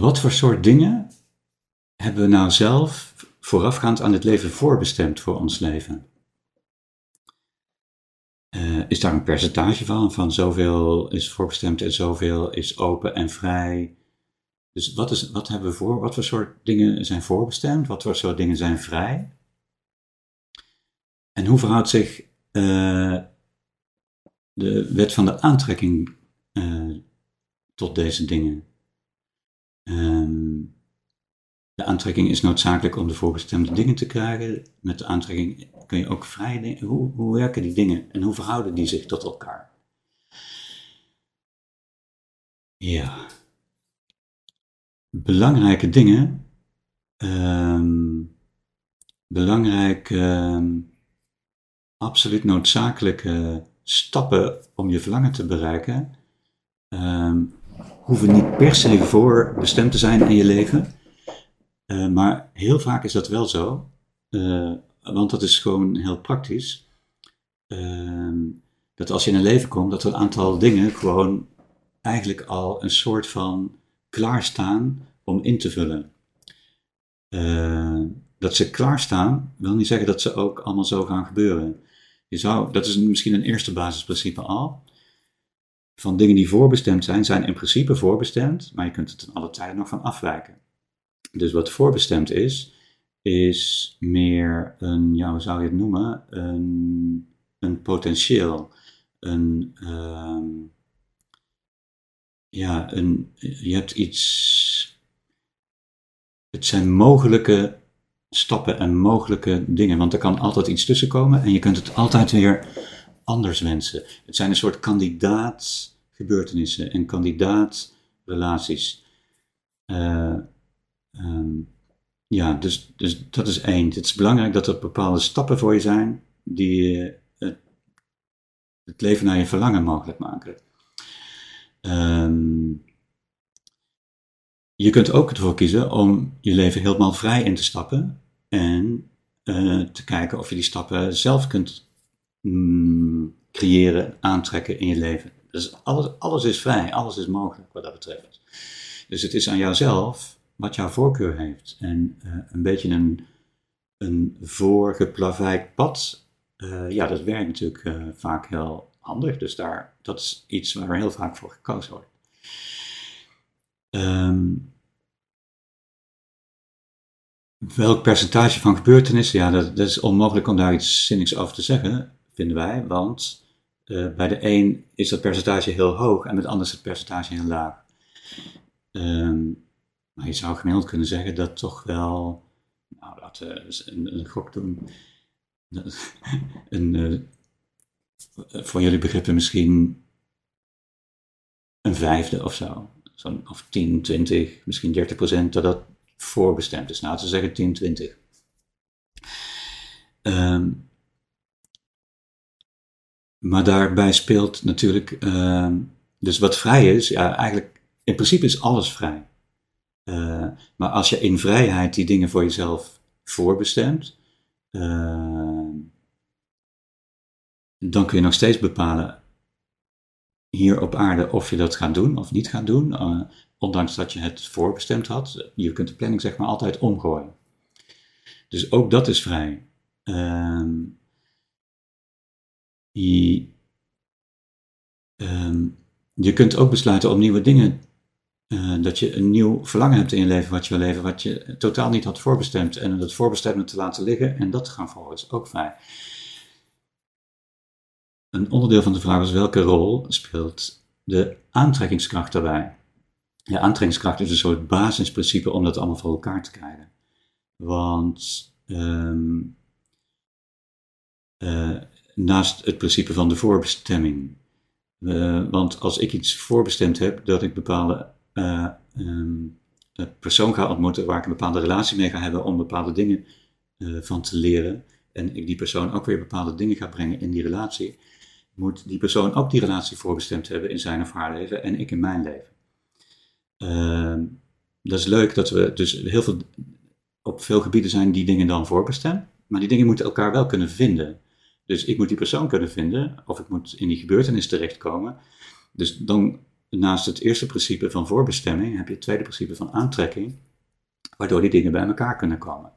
Wat voor soort dingen hebben we nou zelf voorafgaand aan het leven voorbestemd voor ons leven? Uh, is daar een percentage van? Van zoveel is voorbestemd en zoveel is open en vrij. Dus wat, is, wat hebben we voor? Wat voor soort dingen zijn voorbestemd? Wat voor soort dingen zijn vrij? En hoe verhoudt zich uh, de wet van de aantrekking uh, tot deze dingen? Um, de aantrekking is noodzakelijk om de voorbestemde dingen te krijgen. Met de aantrekking kun je ook vrij. Hoe, werken die dingen en hoe verhouden die zich tot elkaar? Ja. Belangrijke dingen. Um, belangrijke, um, absoluut noodzakelijke stappen om je verlangen te bereiken. Um, hoeven niet per se voorbestemd te zijn in je leven. Uh, maar heel vaak is dat wel zo, uh, want dat is gewoon heel praktisch. Uh, dat als je in een leven komt, dat er een aantal dingen gewoon eigenlijk al een soort van klaarstaan om in te vullen. Eh, dat ze klaarstaan wil niet zeggen dat ze ook allemaal zo gaan gebeuren. Je zou, dat is misschien een eerste basisprincipe al van dingen die voorbestemd zijn, zijn in principe voorbestemd, maar je kunt het ten alle tijden nog van afwijken. Dus wat voorbestemd is, is meer een, ja, hoe zou je het noemen, een, een potentieel, een, uh, ja, een, je hebt iets, het zijn mogelijke stappen en mogelijke dingen, want er kan altijd iets tussenkomen en je kunt het altijd weer anders wensen. Het zijn een soort kandidaatsgebeurtenissen en kandidaatrelaties. Uh, um, ja, dus, dus dat is één. Het is belangrijk dat er bepaalde stappen voor je zijn die het, het leven naar je verlangen mogelijk maken. Um, je kunt ook ervoor kiezen om je leven helemaal vrij in te stappen en uh, te kijken of je die stappen zelf kunt mm, creëren, aantrekken in je leven. Dus alles, alles is vrij, alles is mogelijk wat dat betreft. Dus het is aan jouzelf wat jouw voorkeur heeft. En uh, een beetje een, een voorgeplaveid pad, uh, ja, dat werkt natuurlijk uh, vaak heel handig. Dus daar, dat is iets waar heel vaak voor gekozen wordt. Um, welk percentage van gebeurtenissen? Ja, dat, dat, is onmogelijk om daar iets zinnigs over te zeggen vinden wij, want uh, bij de een is dat percentage heel hoog en met de ander is het percentage heel laag. Um, maar je zou gemiddeld kunnen zeggen dat toch wel, nou laten we een, een gok doen, een, uh, voor jullie begrippen misschien een vijfde of zo. zo of 10, 20, misschien 30 procent, dat dat voorbestemd is. Nou, we zeggen 10, 20. Um, maar daarbij speelt natuurlijk, uh, dus wat vrij is, ja, eigenlijk, in principe is alles vrij. Uh, maar als je in vrijheid die dingen voor jezelf voorbestemt, uh, dan kun je nog steeds bepalen hier op aarde of je dat gaat doen of niet gaat doen, uh, ondanks dat je het voorbestemd had. Je kunt de planning zeg maar altijd omgooien. Dus ook dat is vrij. Ehm, je, um, je kunt ook besluiten om nieuwe dingen, uh, dat je een nieuw verlangen hebt in je leven wat je wil leven, wat je totaal niet had voorbestemd. En dat voorbestemde te laten liggen en dat te gaan volgen is ook vrij. Een onderdeel van de vraag is welke rol speelt de aantrekkingskracht daarbij? Ja, aantrekkingskracht is een soort basisprincipe om dat allemaal voor elkaar te krijgen. Want um, naast het principe van de voorbestemming. Uh, want als ik iets voorbestemd heb, dat ik bepaalde uh, um, persoon ga ontmoeten waar ik een bepaalde relatie mee ga hebben om bepaalde dingen eh, van te leren. En ik die persoon ook weer bepaalde dingen ga brengen in die relatie. Moet die persoon ook die relatie voorbestemd hebben in zijn of haar leven en ik in mijn leven. Ehm, dat is leuk dat we dus heel veel, op veel gebieden zijn die dingen dan voorbestemd. Maar die dingen moeten elkaar wel kunnen vinden. Dus ik moet die persoon kunnen vinden, of ik moet in die gebeurtenis terechtkomen. Dus dan, naast het eerste principe van voorbestemming, heb je het tweede principe van aantrekking, waardoor die dingen bij elkaar kunnen komen.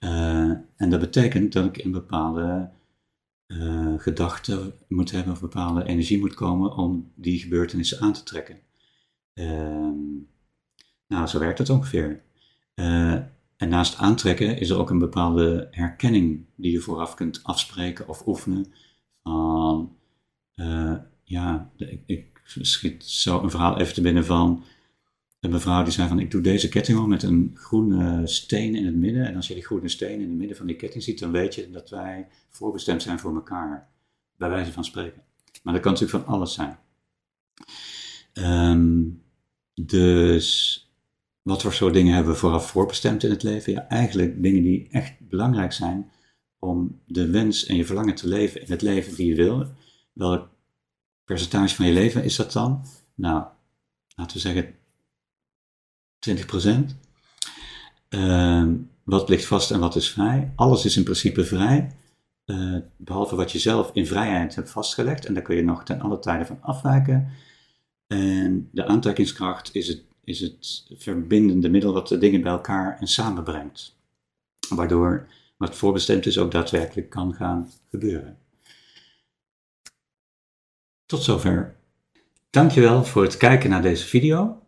Uh, en dat betekent dat ik een bepaalde uh, gedachte moet hebben, of bepaalde energie moet komen om die gebeurtenissen aan te trekken. Uh, nou, zo werkt het ongeveer. En naast aantrekken is er ook een bepaalde herkenning die je vooraf kunt afspreken of oefenen. Van, uh, ja, ik, ik, schiet zo een verhaal even te binnen van een mevrouw die zei van ik doe deze ketting om met een groene steen in het midden. En als je die groene steen in het midden van die ketting ziet, dan weet je dat wij voorbestemd zijn voor elkaar. Bij wijze van spreken. Maar dat kan natuurlijk van alles zijn. Um, dus wat voor soort dingen hebben we vooraf voorbestemd in het leven? Ja, eigenlijk dingen die echt belangrijk zijn om de wens en je verlangen te leven in het leven die je wil. Welk percentage van je leven is dat dan? Nou, laten we zeggen 20%. Uh, wat ligt vast en wat is vrij? Alles is in principe vrij, uh, behalve wat je zelf in vrijheid hebt vastgelegd. En daar kun je nog ten alle tijden van afwijken. En de aantrekkingskracht is het is het verbindende middel wat de dingen bij elkaar en samenbrengt. Waardoor wat voorbestemd is ook daadwerkelijk kan gaan gebeuren. Tot zover. Dankjewel voor het kijken naar deze video.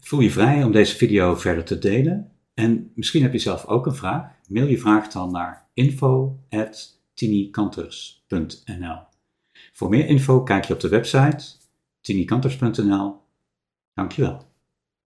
Voel je vrij om deze video verder te delen. En misschien heb je zelf ook een vraag. Mail je vraag dan naar info.tinikanters.nl Voor meer info kijk je op de website tinikanters.nl Dankjewel.